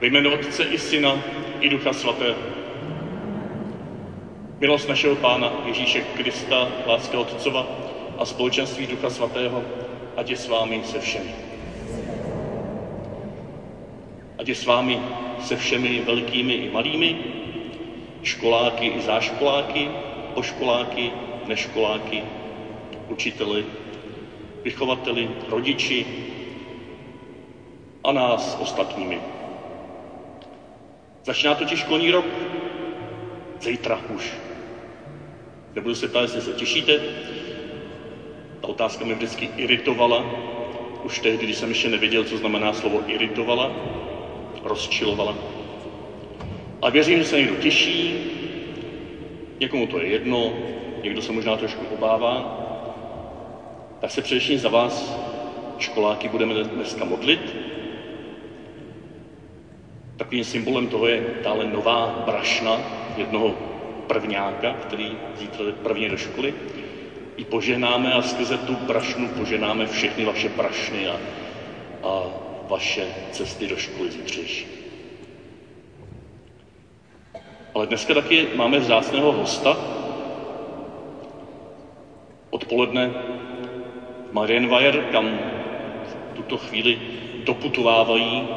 Ve jménu Otce i Syna i Ducha Svatého. Milost našeho Pána Ježíše Krista, láska Otcova a společenství Ducha Svatého, ať je s vámi se všemi. Ať je s vámi se všemi velkými i malými, školáky i záškoláky, poškoláky, neškoláky, učiteli, vychovateli, rodiči a nás ostatními. Začíná totiž školní rok. Zítra už. Nebudu se ptát, jestli se těšíte. Ta otázka mě vždycky iritovala. Už tehdy, když jsem ještě nevěděl, co znamená slovo iritovala, rozčilovala. A věřím, že se někdo těší, někomu to je jedno, někdo se možná trošku obává, tak se především za vás, školáky, budeme dneska modlit. Takovým symbolem toho je dále nová brašna jednoho prvňáka, který zítra jde prvně do školy. I poženáme a skrze tu brašnu poženáme všechny vaše brašny a, a vaše cesty do školy zítřejší. Ale dneska taky máme vzácného hosta. Odpoledne Marienweier, kam v tuto chvíli doputovávají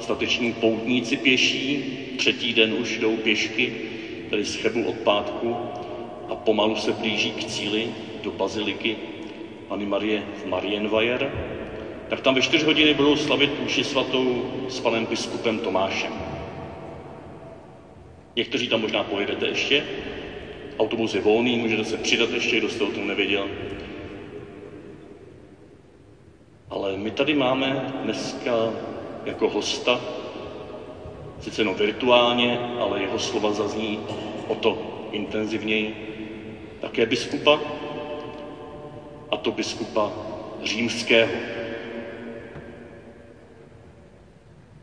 stateční poutníci pěší, třetí den už jdou pěšky, tedy z Chebu od pátku a pomalu se blíží k cíli do baziliky Pany Marie v Marienweier, tak tam ve čtyři hodiny budou slavit mši svatou s panem biskupem Tomášem. Někteří tam možná pojedete ještě, autobus je volný, můžete se přidat ještě, kdo jste o tom nevěděl. Ale my tady máme dneska jako hosta, sice jenom virtuálně, ale jeho slova zazní o to intenzivněji, také biskupa, a to biskupa římského.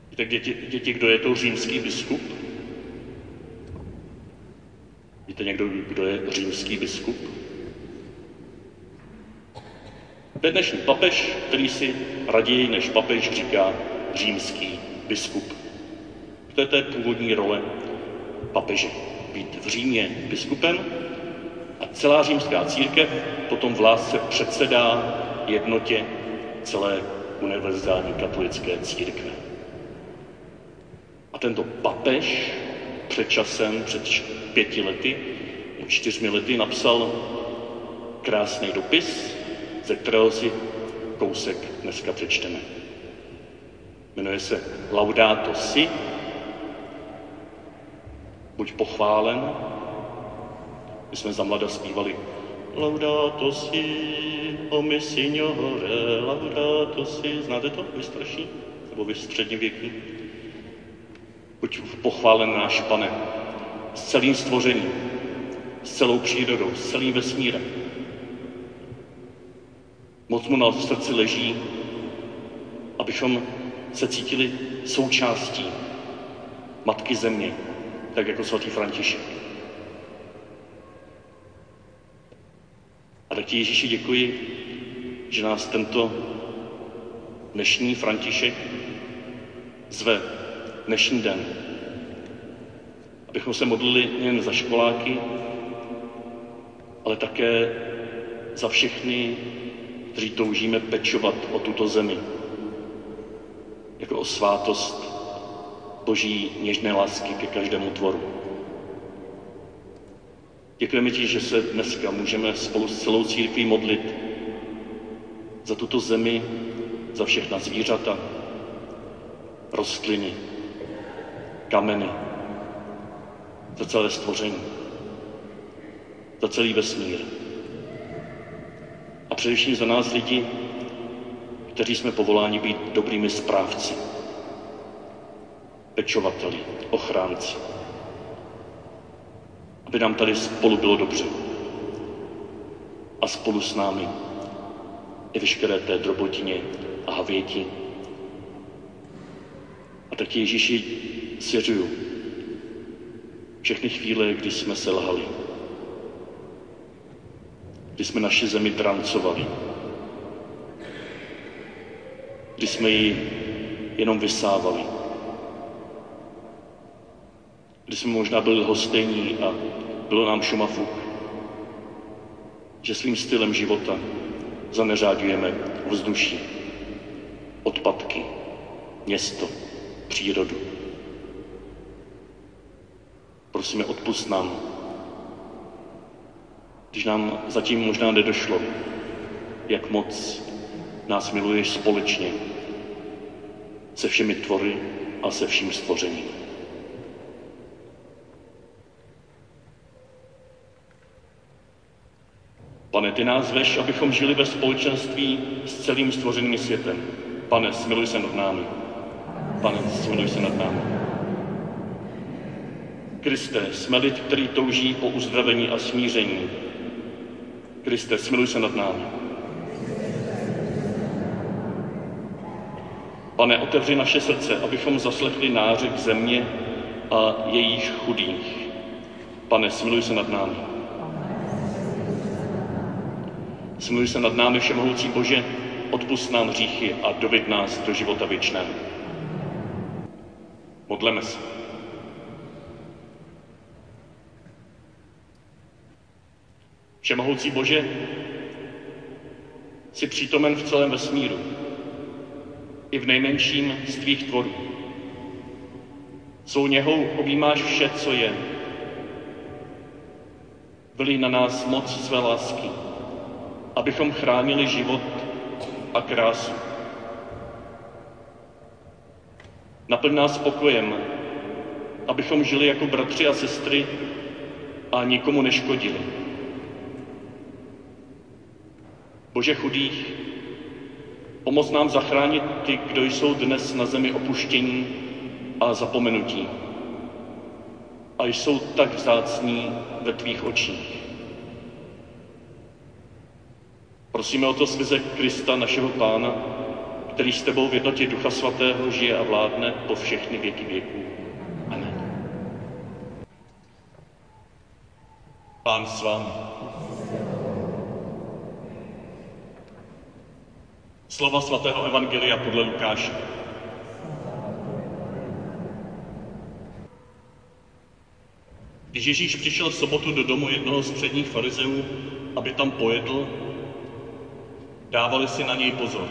Víte, děti, děti, kdo je to římský biskup? Víte někdo, kdo je římský biskup? To je dnešní papež, který si raději než papež říká římský biskup. To je té původní role papeže. Být v Římě biskupem a celá římská církev potom v lásce předsedá jednotě celé univerzální katolické církve. A tento papež před časem, před pěti lety, čtyřmi lety napsal krásný dopis, ze kterého si kousek dneska přečteme. Jmenuje se Laudato si, buď pochválen. My jsme za mlada zpívali Laudato si, o mi signore, laudato si. Znáte to, vy starší? Nebo vy středně věkní? Buď pochválen náš pane s celým stvořením, s celou přírodou, s celým vesmírem. Moc mu na srdci leží, abychom se cítili součástí Matky Země, tak jako svatý František. A tak ti Ježíši děkuji, že nás tento dnešní František zve dnešní den, abychom se modlili nejen za školáky, ale také za všechny, kteří toužíme pečovat o tuto zemi, jako o svátost Boží něžné lásky ke každému tvoru. Děkujeme ti, že se dneska můžeme spolu s celou církví modlit za tuto zemi, za všechna zvířata, rostliny, kameny, za celé stvoření, za celý vesmír. A především za nás lidi, kteří jsme povoláni být dobrými správci, pečovateli, ochránci. Aby nám tady spolu bylo dobře. A spolu s námi i veškeré té drobotině a havěti. A tak Ježíši svěřuju všechny chvíle, kdy jsme se lhali, kdy jsme naši zemi drancovali, kdy jsme ji jenom vysávali, kdy jsme možná byli hostejní a bylo nám šumafuk, že svým stylem života zaneřádujeme vzduší, odpadky, město, přírodu. Prosíme, odpust nám, když nám zatím možná nedošlo, jak moc nás miluješ společně se všemi tvory a se vším stvořením. Pane, ty nás veš, abychom žili ve společenství s celým stvořeným světem. Pane, smiluj se nad námi. Pane, smiluj se nad námi. Kriste, jsme lid, který touží po uzdravení a smíření. Kriste, smiluj se nad námi. Pane, otevři naše srdce, abychom zaslechli nářek země a jejich chudých. Pane, smiluj se nad námi. Smiluj se nad námi, Všemohoucí Bože, odpust nám hříchy a dovid nás do života věčného. Modleme se. Všemohoucí Bože, jsi přítomen v celém vesmíru, i v nejmenším z tvých tvorů. Svou něhou objímáš vše, co je. Byli na nás moc své lásky, abychom chránili život a krásu. Naplň nás pokojem, abychom žili jako bratři a sestry a nikomu neškodili. Bože chudých, pomoz nám zachránit ty, kdo jsou dnes na zemi opuštění a zapomenutí a jsou tak vzácní ve tvých očích. Prosíme o to skrze Krista, našeho Pána, který s tebou v jednotě Ducha Svatého žije a vládne po všechny věky věků. Amen. Pán s vámi. Slova svatého Evangelia podle Lukáše. Když Ježíš přišel v sobotu do domu jednoho z předních farizeů, aby tam pojedl, dávali si na něj pozor.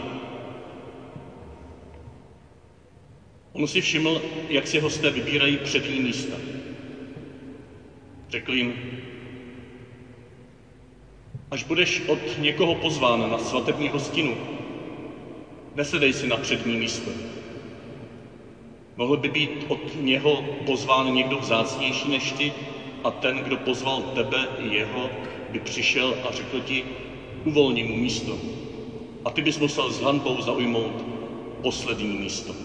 On si všiml, jak si hosté vybírají přední místa. Řekl jim, až budeš od někoho pozván na svatební hostinu, nesedej si na přední místo. Mohl by být od něho pozván někdo vzácnější než ty a ten, kdo pozval tebe i jeho, by přišel a řekl ti, uvolni mu místo. A ty bys musel s hanbou zaujmout poslední místo.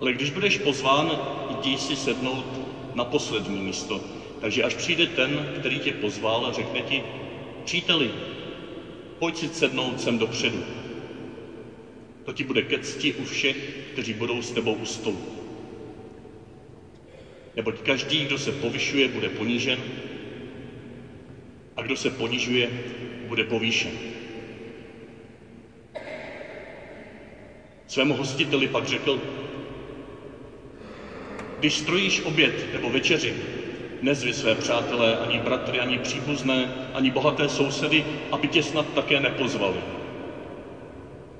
Ale když budeš pozván, jdi si sednout na poslední místo. Takže až přijde ten, který tě pozval a řekne ti, příteli, pojď si sednout sem dopředu. To ti bude ke cti u všech, kteří budou s tebou u stolu. Neboť každý, kdo se povyšuje, bude ponížen a kdo se ponižuje, bude povýšen. Svému hostiteli pak řekl, když strojíš oběd nebo večeři, nezvi své přátelé, ani bratry, ani příbuzné, ani bohaté sousedy, aby tě snad také nepozvali.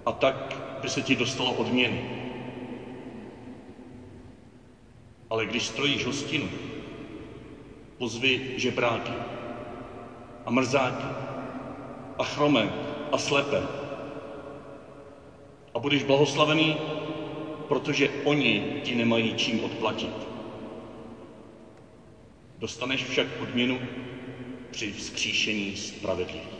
A tak by se ti dostalo odměny. Ale když strojíš hostinu, pozvi žebráky a mrzáky a chromé a slepé. A budeš blahoslavený, protože oni ti nemají čím odplatit. Dostaneš však odměnu při vzkříšení spravedlivých.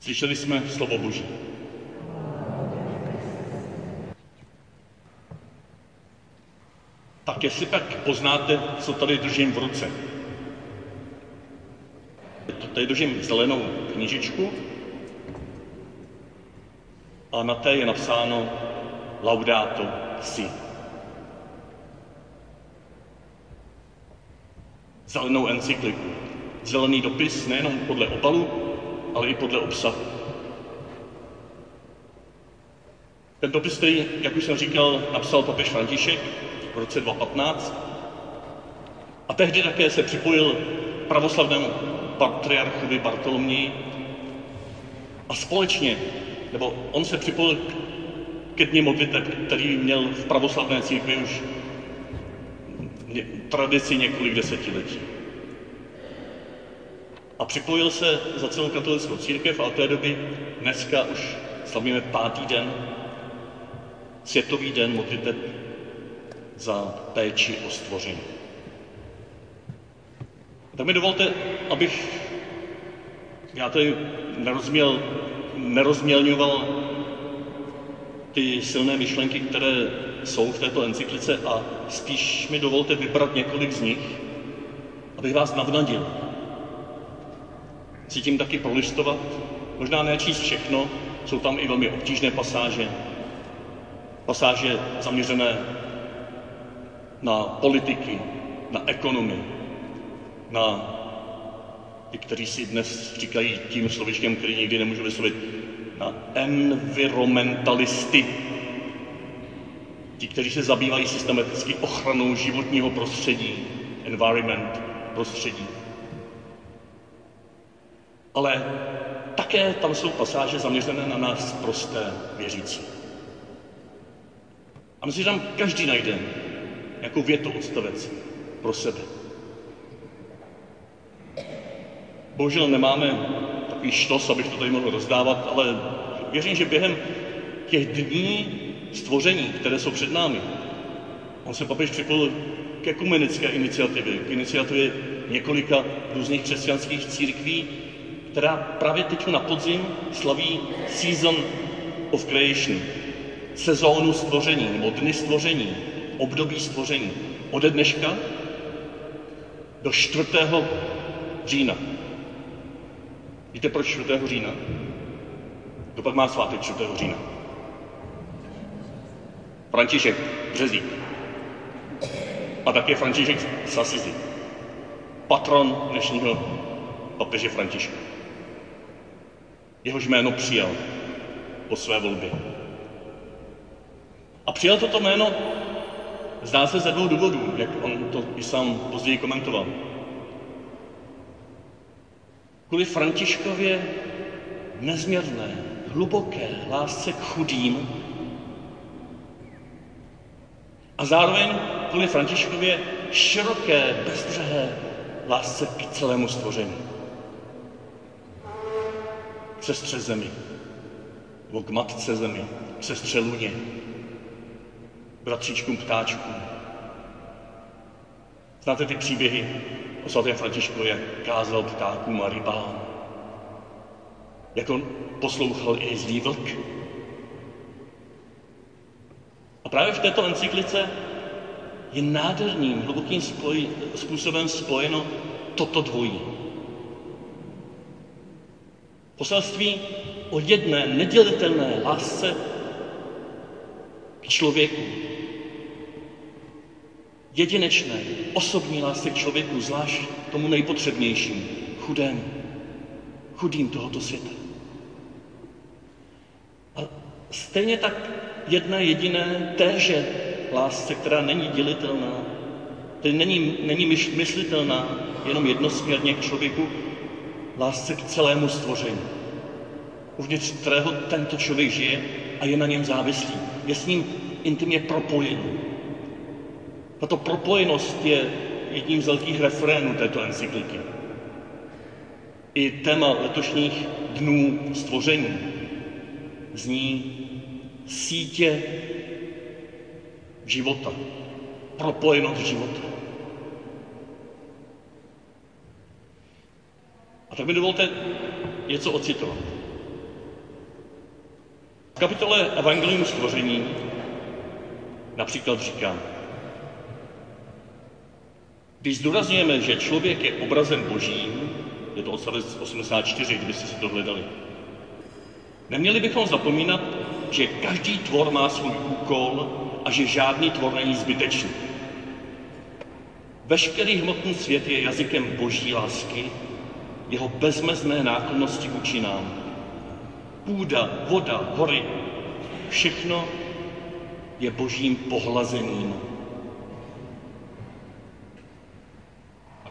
Slyšeli jsme slovo Boží. Tak jestli tak poznáte, co tady držím v ruce. Tady držím zelenou knížičku a na té je napsáno Laudato Si. Zelenou encykliku. Zelený dopis nejenom podle obalu, ale i podle obsahu. Ten dopis, který, jak už jsem říkal, napsal papež František v roce 2015 a tehdy také se připojil pravoslavnému patriarchovi Bartoloměji a společně, nebo on se připojil ke dní modliteb, který měl v pravoslavné církvi už tradici několik desetiletí. A připojil se za celou katolickou církev a od té doby dneska už slavíme pátý den, světový den modliteb za péči o stvoření. Tak mi dovolte, abych já tady nerozměl, nerozmělňoval ty silné myšlenky, které jsou v této encyklice a spíš mi dovolte vybrat několik z nich, abych vás navnadil. Cítím taky prolistovat, možná nečíst všechno, jsou tam i velmi obtížné pasáže, pasáže zaměřené na politiky, na ekonomii, na ty, kteří si dnes říkají tím slovičkem, který nikdy nemůžu vyslovit, na environmentalisty, ti, kteří se zabývají systematicky ochranou životního prostředí, environment, prostředí. Ale také tam jsou pasáže zaměřené na nás prosté věřící. A myslím, že tam každý najde jako větu odstavec pro sebe. Bohužel nemáme takový štos, abych to tady mohl rozdávat, ale věřím, že během těch dní stvoření, které jsou před námi, on se papež připojil k ekumenické iniciativě, k iniciativě několika různých křesťanských církví, která právě teď na podzim slaví Season of Creation, sezónu stvoření, nebo dny stvoření, období stvoření. Ode dneška do 4. října. Víte proč 4. října? Kdo pak má svátek 4. října? František Březík. A také František Sasizi. Patron dnešního papeže Františka. Jehož jméno přijal po své volbě. A přijal toto jméno, zdá se ze dvou důvodů, jak on to i sám později komentoval. Kvůli Františkově nezměrné, hluboké lásce k chudým a zároveň kvůli Františkově široké, bezbřehé lásce k celému stvoření. Sestře zemi, nebo k matce zemi, sestře luně, bratříčkům ptáčkům. Znáte ty příběhy o svatém Františku, jak kázal ptákům a rybám, jak on poslouchal i zlý vlk. A právě v této encyklice je nádherným, hlubokým spoj, způsobem spojeno toto dvojí. Poselství o jedné nedělitelné lásce k člověku, jedinečné, osobní lásce k člověku, zvlášť tomu nejpotřebnějšímu, chudému, chudým tohoto světa. A stejně tak jedné jediné téže lásce, která není dělitelná, tedy není, není myslitelná jenom jednosměrně k člověku, lásce k celému stvoření, uvnitř kterého tento člověk žije a je na něm závislý, je s ním intimně propojený. Tato propojenost je jedním z velkých refrénů této encykliky. I téma letošních dnů stvoření zní sítě života, propojenost života. A tak mi dovolte něco ocitovat. V kapitole Evangelium stvoření například říká, když zdůrazňujeme, že člověk je obrazem božím, je to odstavec 84, kdybyste si to hledali, neměli bychom zapomínat, že každý tvor má svůj úkol a že žádný tvor není zbytečný. Veškerý hmotný svět je jazykem boží lásky, jeho bezmezné náklonnosti vůči nám. Půda, voda, hory, všechno je božím pohlazením.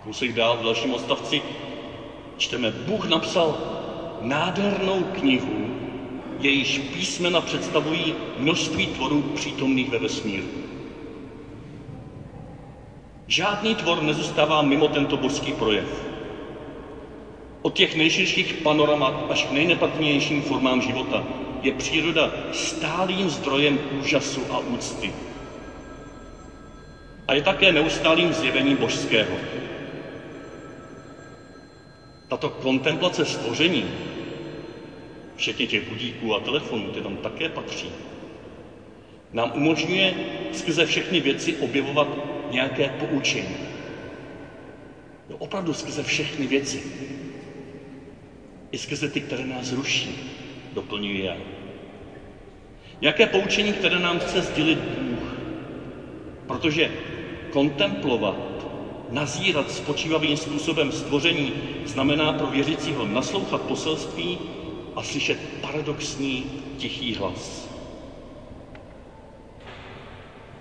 Kousek dál v dalším odstavci čteme, Bůh napsal nádhernou knihu, jejíž písmena představují množství tvorů přítomných ve vesmíru. Žádný tvor nezůstává mimo tento božský projev. Od těch nejširších panoramat až k nejnepatrnějším formám života je příroda stálým zdrojem úžasu a úcty. A je také neustálým zjevením božského. Tato kontemplace stvoření, včetně těch budíků a telefonů, ty tam také patří, nám umožňuje skrze všechny věci objevovat nějaké poučení. No opravdu skrze všechny věci. I skrze ty, které nás ruší, doplňuji já. Nějaké poučení, které nám chce sdělit Bůh. Protože kontemplovat, nazírat spočívavým způsobem stvoření znamená pro věřícího naslouchat poselství a slyšet paradoxní tichý hlas.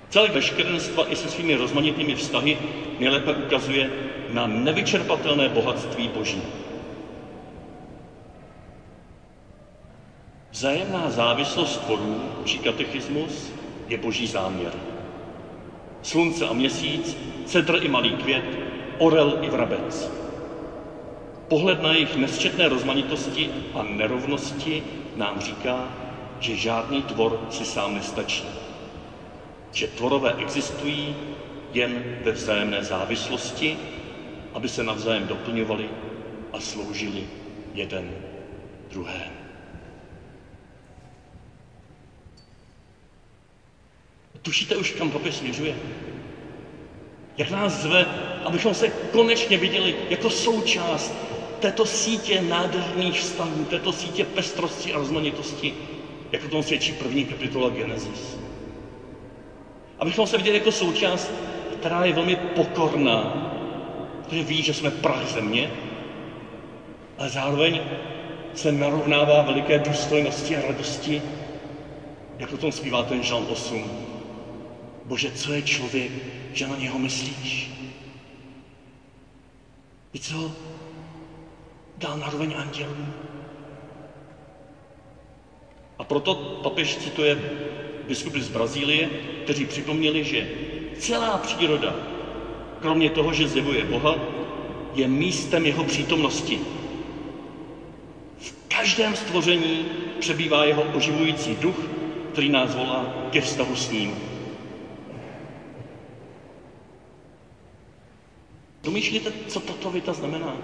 Celek veškerenstva i se svými rozmanitými vztahy nejlépe ukazuje na nevyčerpatelné bohatství Boží. Vzájemná závislost tvorů, či katechismus, je boží záměr. Slunce a měsíc, cedr i malý květ, orel i vrabec. Pohled na jejich nesčetné rozmanitosti a nerovnosti nám říká, že žádný tvor si sám nestačí. Že tvorové existují jen ve vzájemné závislosti, aby se navzájem doplňovali a sloužili jeden druhému. Tušíte už, kam papež směřuje? Jak nás zve, abychom se konečně viděli jako součást této sítě nádherných vztahů, této sítě pestrosti a rozmanitosti, jak o tom svědčí první kapitola Genesis. Abychom se viděli jako součást, která je velmi pokorná, protože ví, že jsme prach země, ale zároveň se narovnává veliké důstojnosti a radosti, jak o tom zpívá ten Žalm 8. Bože, co je člověk, že na něho myslíš? I co dal naroveň andělům? A proto papež cituje biskupy z Brazílie, kteří připomněli, že celá příroda, kromě toho, že zjevuje Boha, je místem jeho přítomnosti. V každém stvoření přebývá jeho oživující duch, který nás volá ke vztahu s ním. Domýšlíte, co tato věta znamená?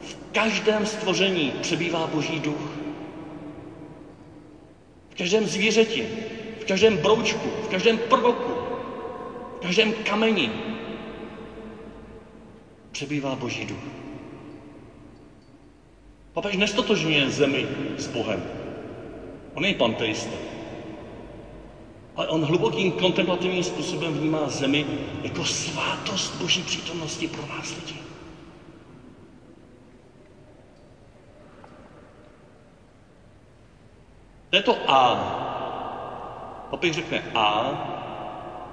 V každém stvoření přebývá Boží duch. V každém zvířeti, v každém broučku, v každém prvoku, v každém kameni přebývá Boží duch. Papež nestotožňuje zemi s Bohem. On je panteista. Ale on hlubokým kontemplativním způsobem vnímá zemi jako svátost Boží přítomnosti pro nás lidi. To je to A. Papež řekne A,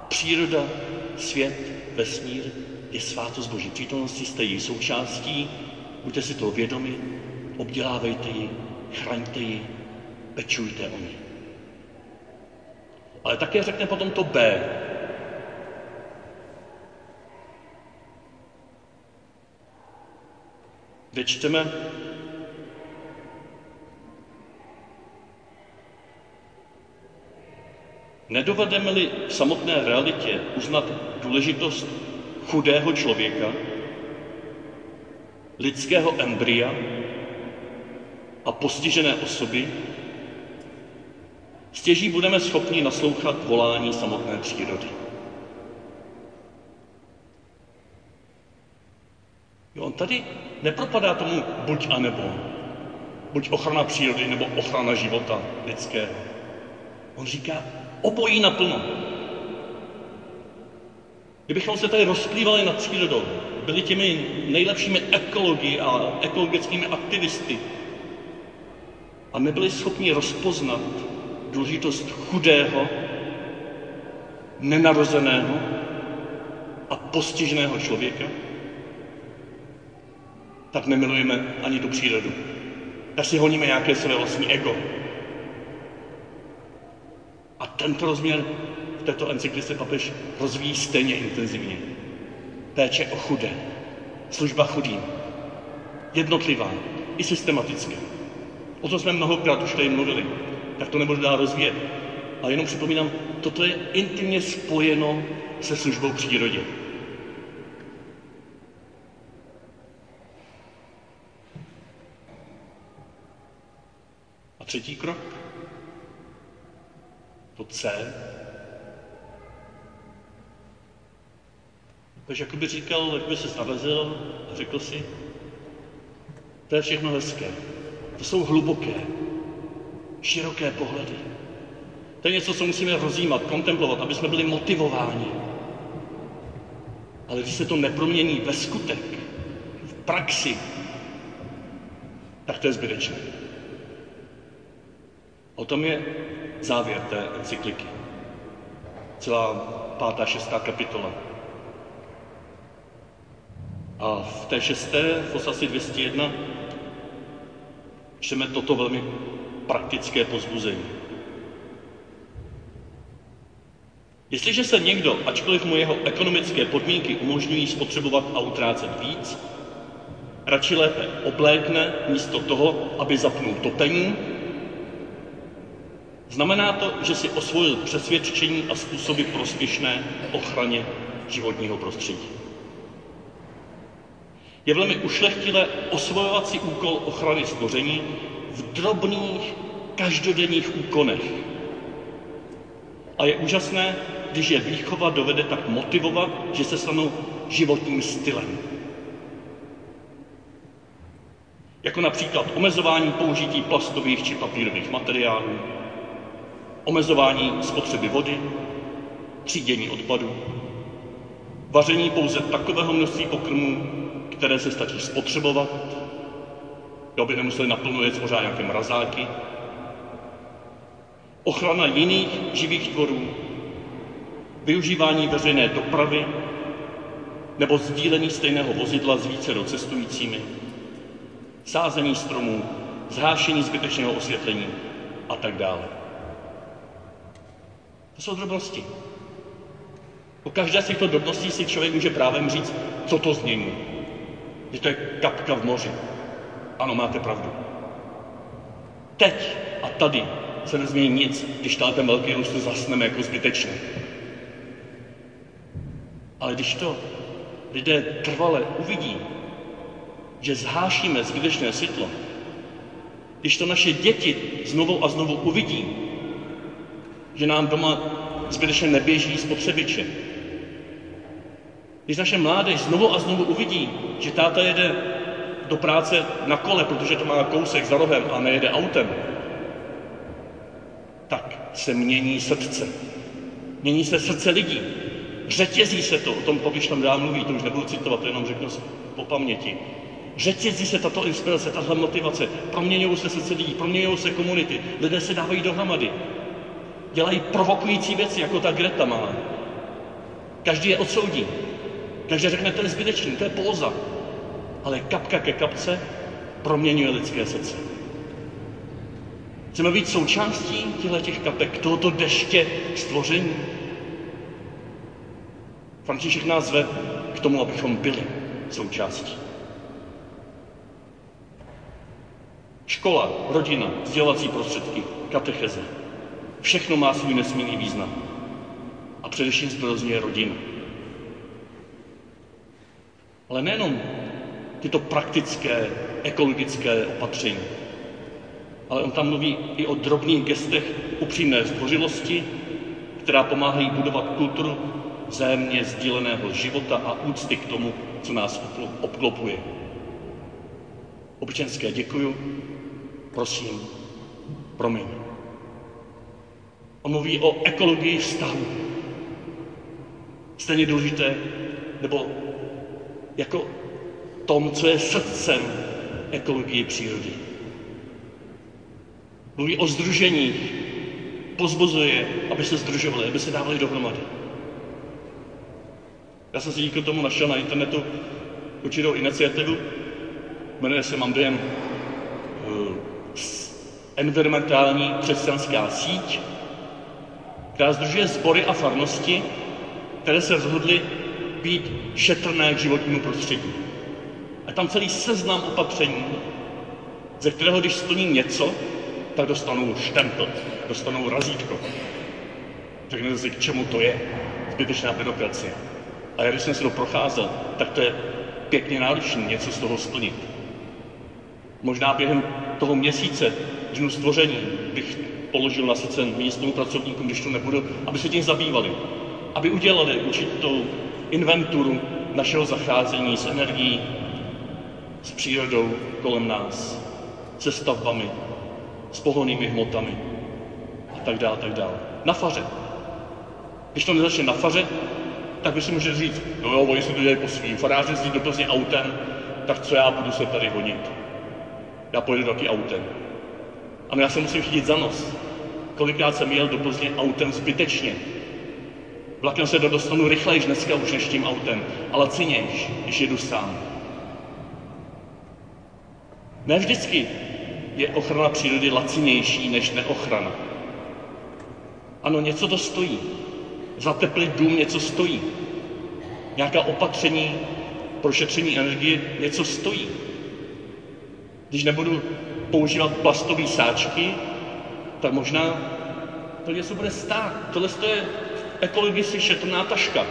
příroda, svět, vesmír je svátost Boží přítomnosti, jste její součástí, buďte si toho vědomi, obdělávejte ji, chraňte ji, pečujte o ní. Ale také řekne potom to B. Kde čteme, Nedovedeme-li v samotné realitě uznat důležitost chudého člověka, lidského embrya a postižené osoby, Stěží budeme schopni naslouchat volání samotné přírody. Jo, on tady nepropadá tomu buď a nebo. Buď ochrana přírody, nebo ochrana života lidského. On říká obojí naplno. Kdybychom se tady rozplývali nad přírodou, byli těmi nejlepšími ekologi a ekologickými aktivisty a nebyli schopni rozpoznat důležitost chudého, nenarozeného a postiženého člověka, tak nemilujeme ani tu přírodu. Tak si honíme nějaké své vlastní ego. A tento rozměr v této encyklice papež rozvíjí stejně intenzivně. Péče o chudé, služba chudým, jednotlivá i systematická. O tom jsme mnohokrát už tady mluvili, tak to nebudu dál rozvíjet. A jenom připomínám, toto je intimně spojeno se službou přírodě. A třetí krok, to C, Takže jako by říkal, jak by se zavezl a řekl si, to je všechno hezké. To jsou hluboké, široké pohledy. To je něco, co musíme rozjímat, kontemplovat, aby jsme byli motivováni. Ale když se to nepromění ve skutek, v praxi, tak to je zbytečné. O tom je závěr té encykliky. Celá pátá, šestá kapitola. A v té šesté, v osasi 201, čteme toto velmi praktické pozbuzení. Jestliže se někdo, ačkoliv mu jeho ekonomické podmínky umožňují spotřebovat a utrácet víc, radši lépe oblékne místo toho, aby zapnul topení, znamená to, že si osvojil přesvědčení a způsoby prospěšné ochraně životního prostředí. Je velmi ušlechtilé osvojovat si úkol ochrany stvoření v drobných každodenních úkonech. A je úžasné, když je výchova dovede tak motivovat, že se stanou životním stylem. Jako například omezování použití plastových či papírových materiálů, omezování spotřeby vody, třídění odpadů, vaření pouze takového množství pokrmů, které se stačí spotřebovat, aby nemuseli naplno jet pořád nějaké mrazáky, ochrana jiných živých tvorů, využívání veřejné dopravy nebo sdílení stejného vozidla s více cestujícími, sázení stromů, zhášení zbytečného osvětlení a tak dále. To jsou drobnosti. O každé z těchto drobností si člověk může právě říct, co to změní. Že to je kapka v moři. Ano, máte pravdu. Teď a tady se nezmění nic, když ten velký růst zasneme jako zbytečný. Ale když to lidé trvale uvidí, že zhášíme zbytečné světlo, když to naše děti znovu a znovu uvidí, že nám doma zbytečně neběží spotřebiče, když naše mládež znovu a znovu uvidí, že táta jede do práce na kole, protože to má kousek za rohem a nejede autem, tak se mění srdce. Mění se srdce lidí. Řetězí se to, o tom Popiš tam dál mluví, to už nebudu citovat, to jenom řeknu po paměti. Řetězí se tato inspirace, tato motivace, proměňují se srdce lidí, proměňují se komunity, lidé se dávají dohromady. Dělají provokující věci, jako ta Greta má. Každý je odsoudí. Každý řekne, to je zbytečný, to je póza. Ale kapka ke kapce proměňuje lidské srdce. Chceme být součástí těchto těch kapek, tohoto deště stvoření. František nás zve k tomu, abychom byli součástí. Škola, rodina, vzdělací prostředky, katecheze. Všechno má svůj nesmírný význam. A především zdrozně rodina. Ale nejenom tyto praktické, ekologické opatření, ale on tam mluví i o drobných gestech upřímné zdvořilosti, která pomáhají budovat kulturu vzájemně sdíleného života a úcty k tomu, co nás obklopuje. Občanské děkuju, prosím, promiň. On mluví o ekologii vztahu. Stejně důležité, nebo jako tom, co je srdcem ekologie přírody. Mluví o združeních, pozbuzuje, aby se združovali, aby se dávali dohromady. Já jsem si díky tomu našel na internetu určitou iniciativu, jmenuje se mám dojem uh, environmentální křesťanská síť, která združuje sbory a farnosti, které se rozhodly být šetrné k životnímu prostředí. A tam celý seznam opatření, ze kterého, když splní něco, tak dostanou štempel, dostanou razítko. Řeknete si, k čemu to je. Zbytečná byrokracie. A já, když jsem se to procházel, tak to je pěkně náročné něco z toho splnit. Možná během toho měsíce dnu stvoření bych položil na srdce místním pracovníkům, když to nebudu, aby se tím zabývali. Aby udělali určitou inventuru našeho zacházení s energií, s přírodou kolem nás, se stavbami, s pohonnými hmotami a tak dále, tak dále. Na faře. Když to nezačne na faře, tak by si může říct, no jo, oni si to dělají po svým. Faráři jezdí do Plzně autem, tak co já budu se tady honit? Já pojedu taky autem. A já se musím chytit za nos. Kolikrát jsem jel do Plzně autem zbytečně. Vlakem se dostanu rychleji dneska už než tím autem, ale cenějš, když jedu sám. Ne vždycky je ochrana přírody lacinější než neochrana. Ano, něco to stojí. Zateplit dům něco stojí. Nějaká opatření pro šetření energie něco stojí. Když nebudu používat plastové sáčky, tak možná to něco bude stát. Tohle je ekologicky šetrná taška.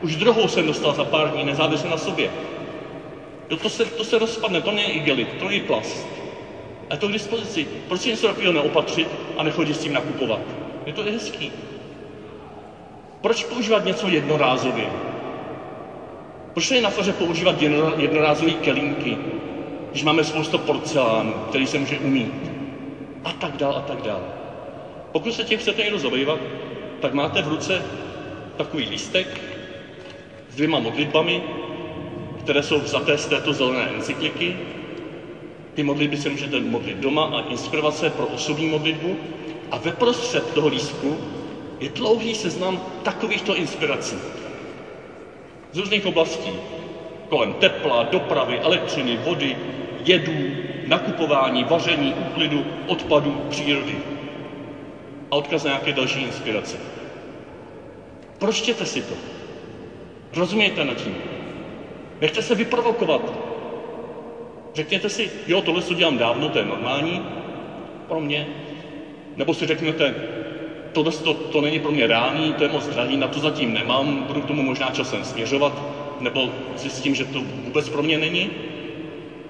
Už druhou jsem dostal za pár dní, nezávisle na sobě. Jo, to, se, to se rozpadne, to není igelit, to není plast. A je to k dispozici. Proč něco takového neopatřit a nechodit s tím nakupovat? Je to hezký. Proč používat něco jednorázově? Proč je na faře používat jednorázové kelínky, když máme spoustu porcelánu, který se může umít? A tak dál, a tak dál. Pokud se tím chcete někdo zabývat, tak máte v ruce takový lístek s dvěma modlitbami, které jsou vzaté z této zelené encykliky. Ty modlitby se můžete modlit doma a inspirovat se pro osobní modlitbu. A ve prostřed toho lístku je dlouhý seznam takovýchto inspirací z různých oblastí. Kolem tepla, dopravy, elektřiny, vody, jedů, nakupování, vaření, úklidu, odpadů, přírody. A odkaz na nějaké další inspirace. Pročtěte si to. Rozumějte nad tím. Nechte se vyprovokovat. Řekněte si, jo, tohle co dělám dávno, to je normální pro mě. Nebo si řekněte, tohle to, to není pro mě reálný, to je moc drahý, na to zatím nemám, budu k tomu možná časem směřovat, nebo zjistím, že to vůbec pro mě není.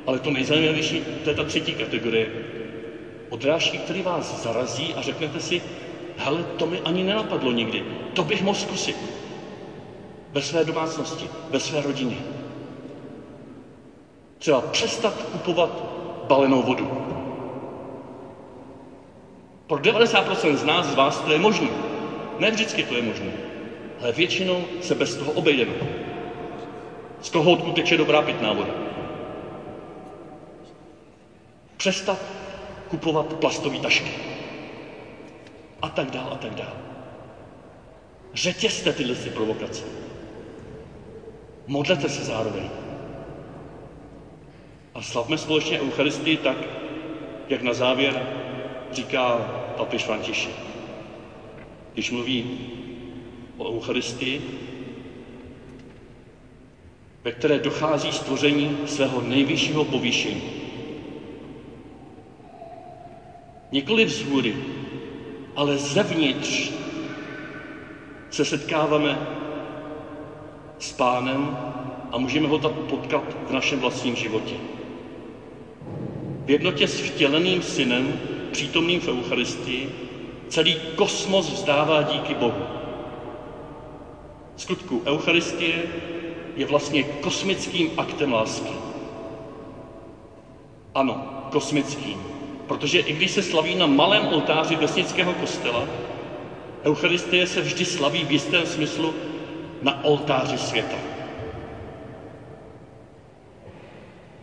Ale to nejzajímavější, to je ta třetí kategorie. Odrážky, který vás zarazí a řeknete si, hele, to mi ani nenapadlo nikdy, to bych mohl zkusit. Ve své domácnosti, ve své rodině. Třeba přestat kupovat balenou vodu. Pro 90% z nás, z vás, to je možné. Ne vždycky to je možné, ale většinou se bez toho obejdeme. Z kohoutku teče dobrá pitná voda. Přestat kupovat plastové tašky. A tak dál, a tak dál. Řetězte tyhle si provokace. Modlete se zároveň. A slavme společně Eucharistii tak, jak na závěr říká papež František. Když mluví o Eucharistii, ve které dochází stvoření svého nejvyššího povýšení. Nikoli vzhůry, ale zevnitř se setkáváme s pánem a můžeme ho tak potkat v našem vlastním životě. V jednotě s vtěleným synem, přítomným v Eucharistii, celý kosmos vzdává díky Bohu. skutku Eucharistie je vlastně kosmickým aktem lásky. Ano, kosmickým. Protože i když se slaví na malém oltáři vesnického kostela, Eucharistie se vždy slaví v jistém smyslu na oltáři světa.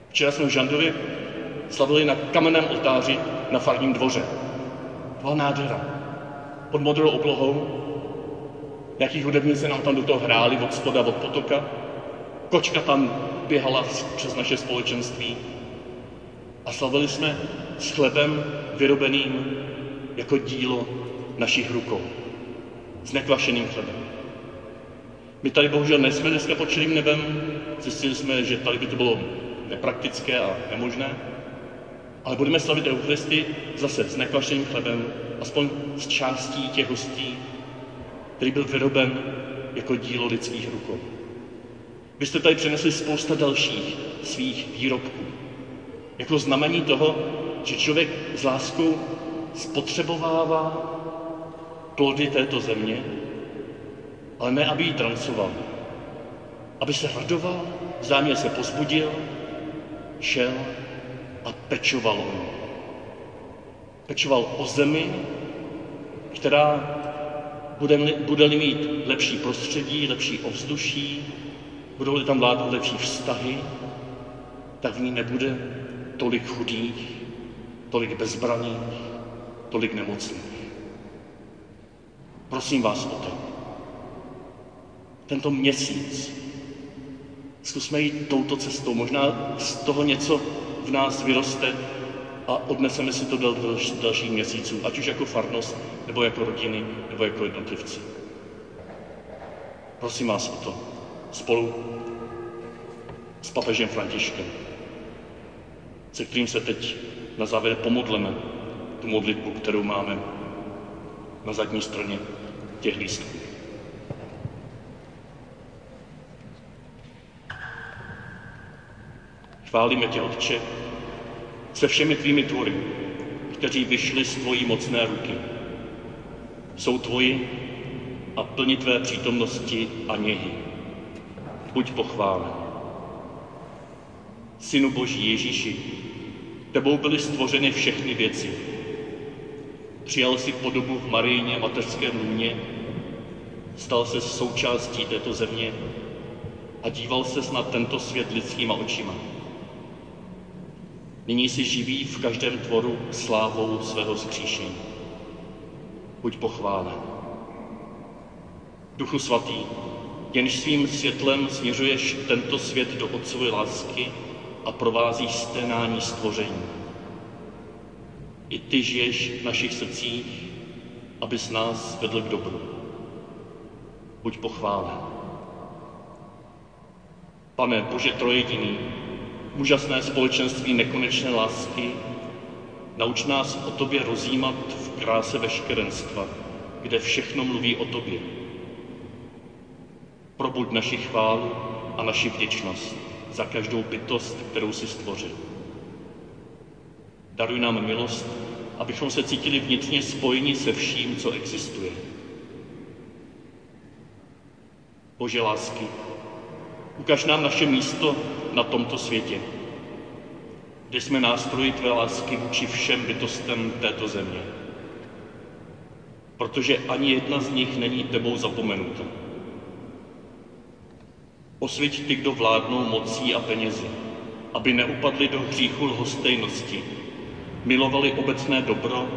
Včera jsme v Žandově slavili na kamenném oltáři na farním dvoře. Byla nádhera. pod modrou oblohou, jaký hudebníci nám tam do toho hráli od spoda, od potoka. Kočka tam běhala přes naše společenství a slavili jsme s chlebem vyrobeným jako dílo našich rukou. S nekvašeným chlebem. My tady bohužel nejsme dneska pod čirým nebem, zjistili jsme, že tady by to bylo nepraktické a nemožné, ale budeme slavit Eucharistii zase s nekvašeným chlebem, aspoň z částí těch hostí, který byl vyroben jako dílo lidských rukou. Vy jste tady přinesli spousta dalších svých výrobků. Jako znamení toho, že člověk s láskou spotřebovává plody této země, ale ne, aby ji trancoval. Aby se radoval, vzájemně se pozbudil, šel a pečoval o ní. Pečoval o zemi, která bude-li, bude-li mít lepší prostředí, lepší ovzduší, budou-li tam vládnout lepší vztahy, tak v ní nebude tolik chudých, tolik bezbraných, tolik nemocných. Prosím vás o to. Tento měsíc zkusme jít touto cestou. Možná z toho něco v nás vyroste a odneseme si to do dalších měsíců, ať už jako farnost, nebo jako rodiny, nebo jako jednotlivci. Prosím vás o to spolu s papežem Františkem, se kterým se teď na závěr pomodleme tu modlitbu, kterou máme na zadní straně těch lístků. Chválíme tě, Otče, se všemi tvými tvory, kteří vyšli z tvojí mocné ruky. Jsou tvoji a plní tvé přítomnosti a něhy. Buď pochválen. Synu Boží Ježíši, tebou byly stvořeny všechny věci. Přijal si podobu v Marijně mateřském lůně, stal se součástí této země a díval se na tento svět lidskýma očima. Nyní si živí v každém tvoru slávou svého zkříšení. Buď pochválen. Duchu svatý, jenž svým světlem směřuješ tento svět do Otcovy lásky a provázíš sténání stvoření. I ty žiješ v našich srdcích, abys nás vedl k dobru. Buď pochválen. Pane Bože Trojediný, úžasné společenství nekonečné lásky, nauč nás o tobě rozjímat v kráse veškerenstva, kde všechno mluví o tobě. Probuď naši chválu a naši vděčnost za každou bytost, kterou si stvořil. Daruj nám milost, abychom se cítili vnitřně spojeni se vším, co existuje. Bože lásky, ukaž nám naše místo na tomto světě, kde jsme nástroji tvé lásky vůči všem bytostem této země. Protože ani jedna z nich není tebou zapomenuta. Osvěť ty, kdo vládnou mocí a penězi, aby neupadli do hříchu lhostejnosti, milovali obecné dobro,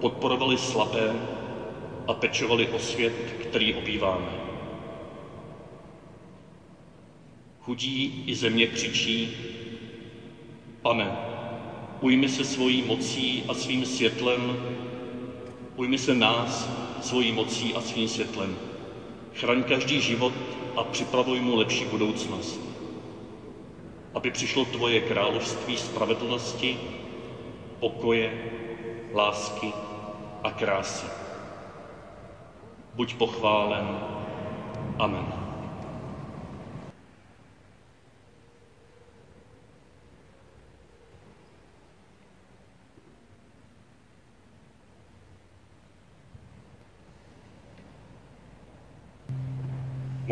podporovali slabé a pečovali o svět, který obýváme. Chudí i země křičí, pane, ujmi se svojí mocí a svým světlem, ujmi se nás svojí mocí a svým světlem. Chraň každý život a připravuj mu lepší budoucnost. Aby přišlo tvoje království spravedlnosti, pokoje, lásky a krásy. Buď pochválen. Amen.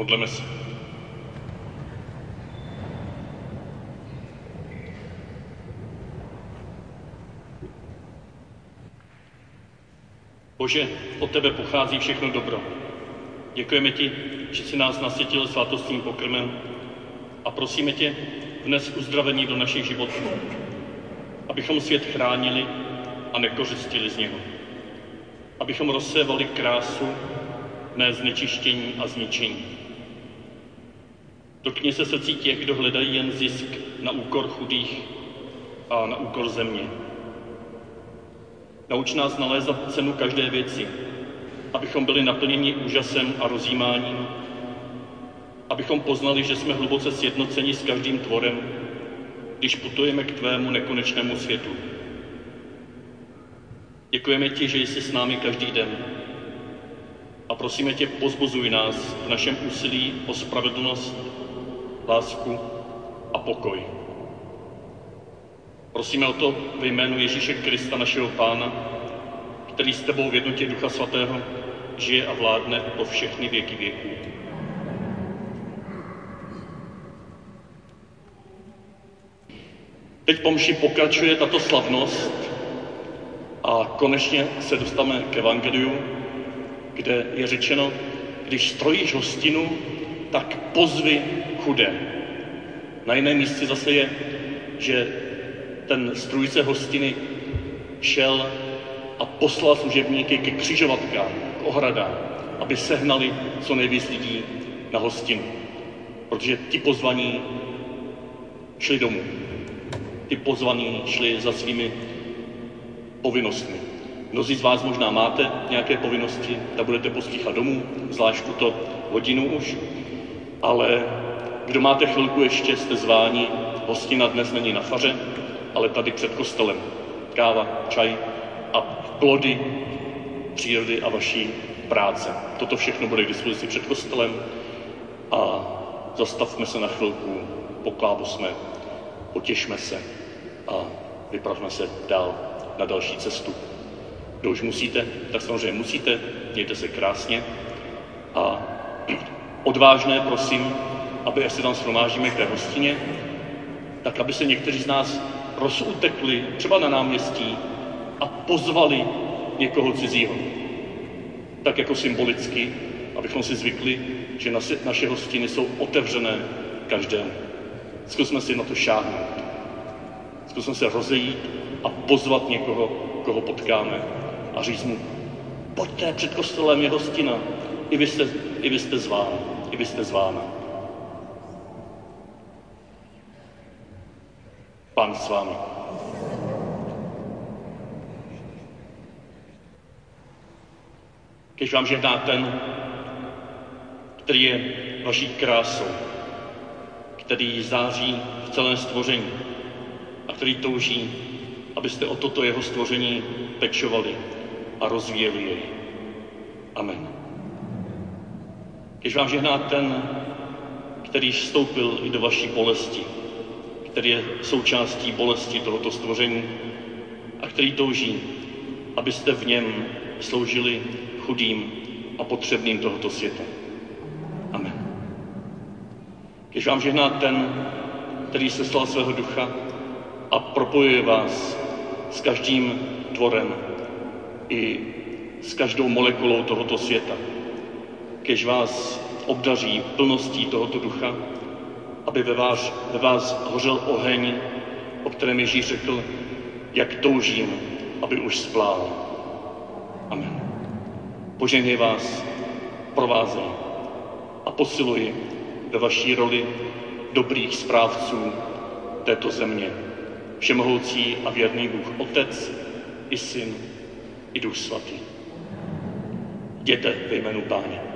Modleme se. Bože, od tebe pochází všechno dobro. Děkujeme ti, že jsi nás nasvětil svatostním pokrmem a prosíme tě, vnes uzdravení do našich životů, abychom svět chránili a nekořistili z něho. abychom rozsévali krásu, ne znečištění a zničení. Dotkni se srdcí těch, kdo hledají jen zisk na úkor chudých a na úkor země. Nauč nás nalézat cenu každé věci, abychom byli naplněni úžasem a rozjímáním, abychom poznali, že jsme hluboce sjednoceni s každým tvorem, když putujeme k tvému nekonečnému světu. Děkujeme ti, že jsi s námi každý den a prosíme tě, pozbuzuj nás v našem úsilí o spravedlnost, lásku a pokoj. Prosíme o to ve jménu Ježíše Krista, našeho Pána, který s tebou v jednotě Ducha Svatého žije a vládne po všechny věky věků. Teď pomši pokračuje tato slavnost a konečně se dostáváme k Evangeliu, kde je řečeno, když strojíš hostinu, tak pozvi chudé. Na jiném místě zase je, že ten strůjce hostiny šel a poslal služebníky ke křižovatkám, k ohradám, aby sehnali co nejvíc lidí na hostinu. Protože ti pozvaní šli domů. Ty pozvaní šli za svými povinnostmi. Mnozí z vás možná máte nějaké povinnosti, tak budete postíchat domů, zvlášť tuto hodinu už, ale kdo máte chvilku ještě, jste zváni, hostina dnes není na faře, ale tady před kostelem. Káva, čaj a plody přírody a vaší práce. Toto všechno bude k dispozici před kostelem a zastavme se na chvilku, poklábosme, potěšme se a vypravme se dál na další cestu. Kdo už musíte, tak samozřejmě musíte, mějte se krásně a odvážné prosím, aby až se tam shromáždíme k té hostině, tak aby se někteří z nás rozutekli třeba na náměstí a pozvali někoho cizího. Tak jako symbolicky, abychom si zvykli, že naše, naše hostiny jsou otevřené každému. Zkusme si na to šáhnout. Zkusme se rozejít a pozvat někoho, koho potkáme a říct mu, pojďte, před kostelem je hostina, i vy jste, i vy jste zván, i vy jste zvána. Pán s vámi. Když vám žehná ten, který je vaší krásou, který září v celém stvoření a který touží, abyste o toto jeho stvoření pečovali a rozvíjeli jej. Amen. Když vám žehná ten, který vstoupil i do vaší bolesti, který je součástí bolesti tohoto stvoření a který touží, abyste v něm sloužili chudým a potřebným tohoto světa. Amen. Když vám žehná ten, který se stal svého ducha a propojuje vás s každým tvorem i s každou molekulou tohoto světa, kež vás obdaří plností tohoto ducha, aby ve vás, ve vás hořel oheň, o kterém Ježíš řekl, jak toužím, aby už splál. Amen. Požehnej vás, provázej a posiluji ve vaší roli dobrých správců této země. Všemohoucí a věrný Bůh Otec i Syn i Duch Svatý. Jděte ve jménu Páně.